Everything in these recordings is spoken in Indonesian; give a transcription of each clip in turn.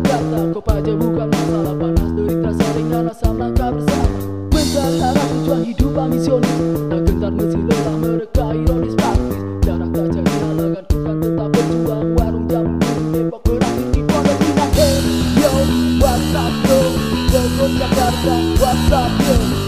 Kau pada bukan masalah panas Derita sering rasa melangkah bersama Mencari arah tujuan hidup ambisionis Tak gentar mesin lelah mereka ironis praktis Darah tak jadi halangan kita tetap berjuang Warung jam tembok berakhir di pondok pinang Hey yo what's up bro Jakarta what's up yo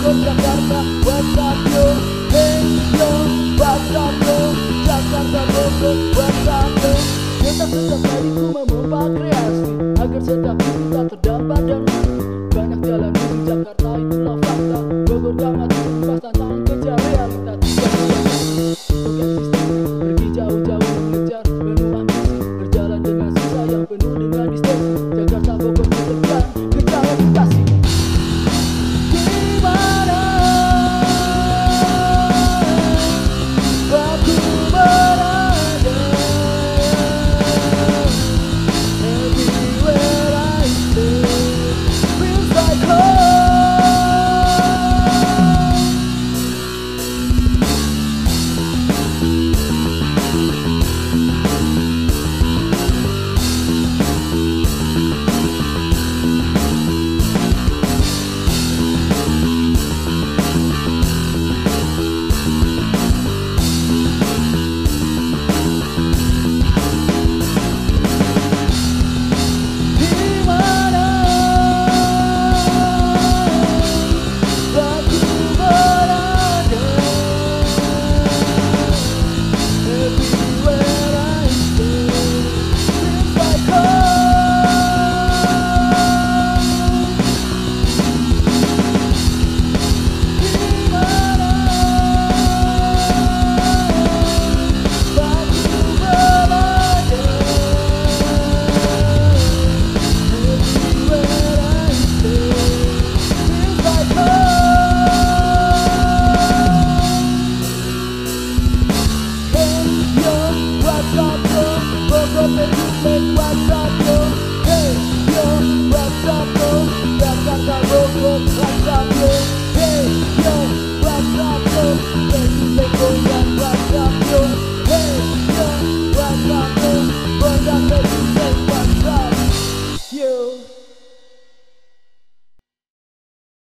Bogor Jakarta, what's up yo Hey yo, what's up yo Jakarta Bogor, yo Kita setiap hari memompa kreasi. Agar setiap hidup tak terdampar dan Banyak jalan menuju Jakarta itulah fakta. Bogor gak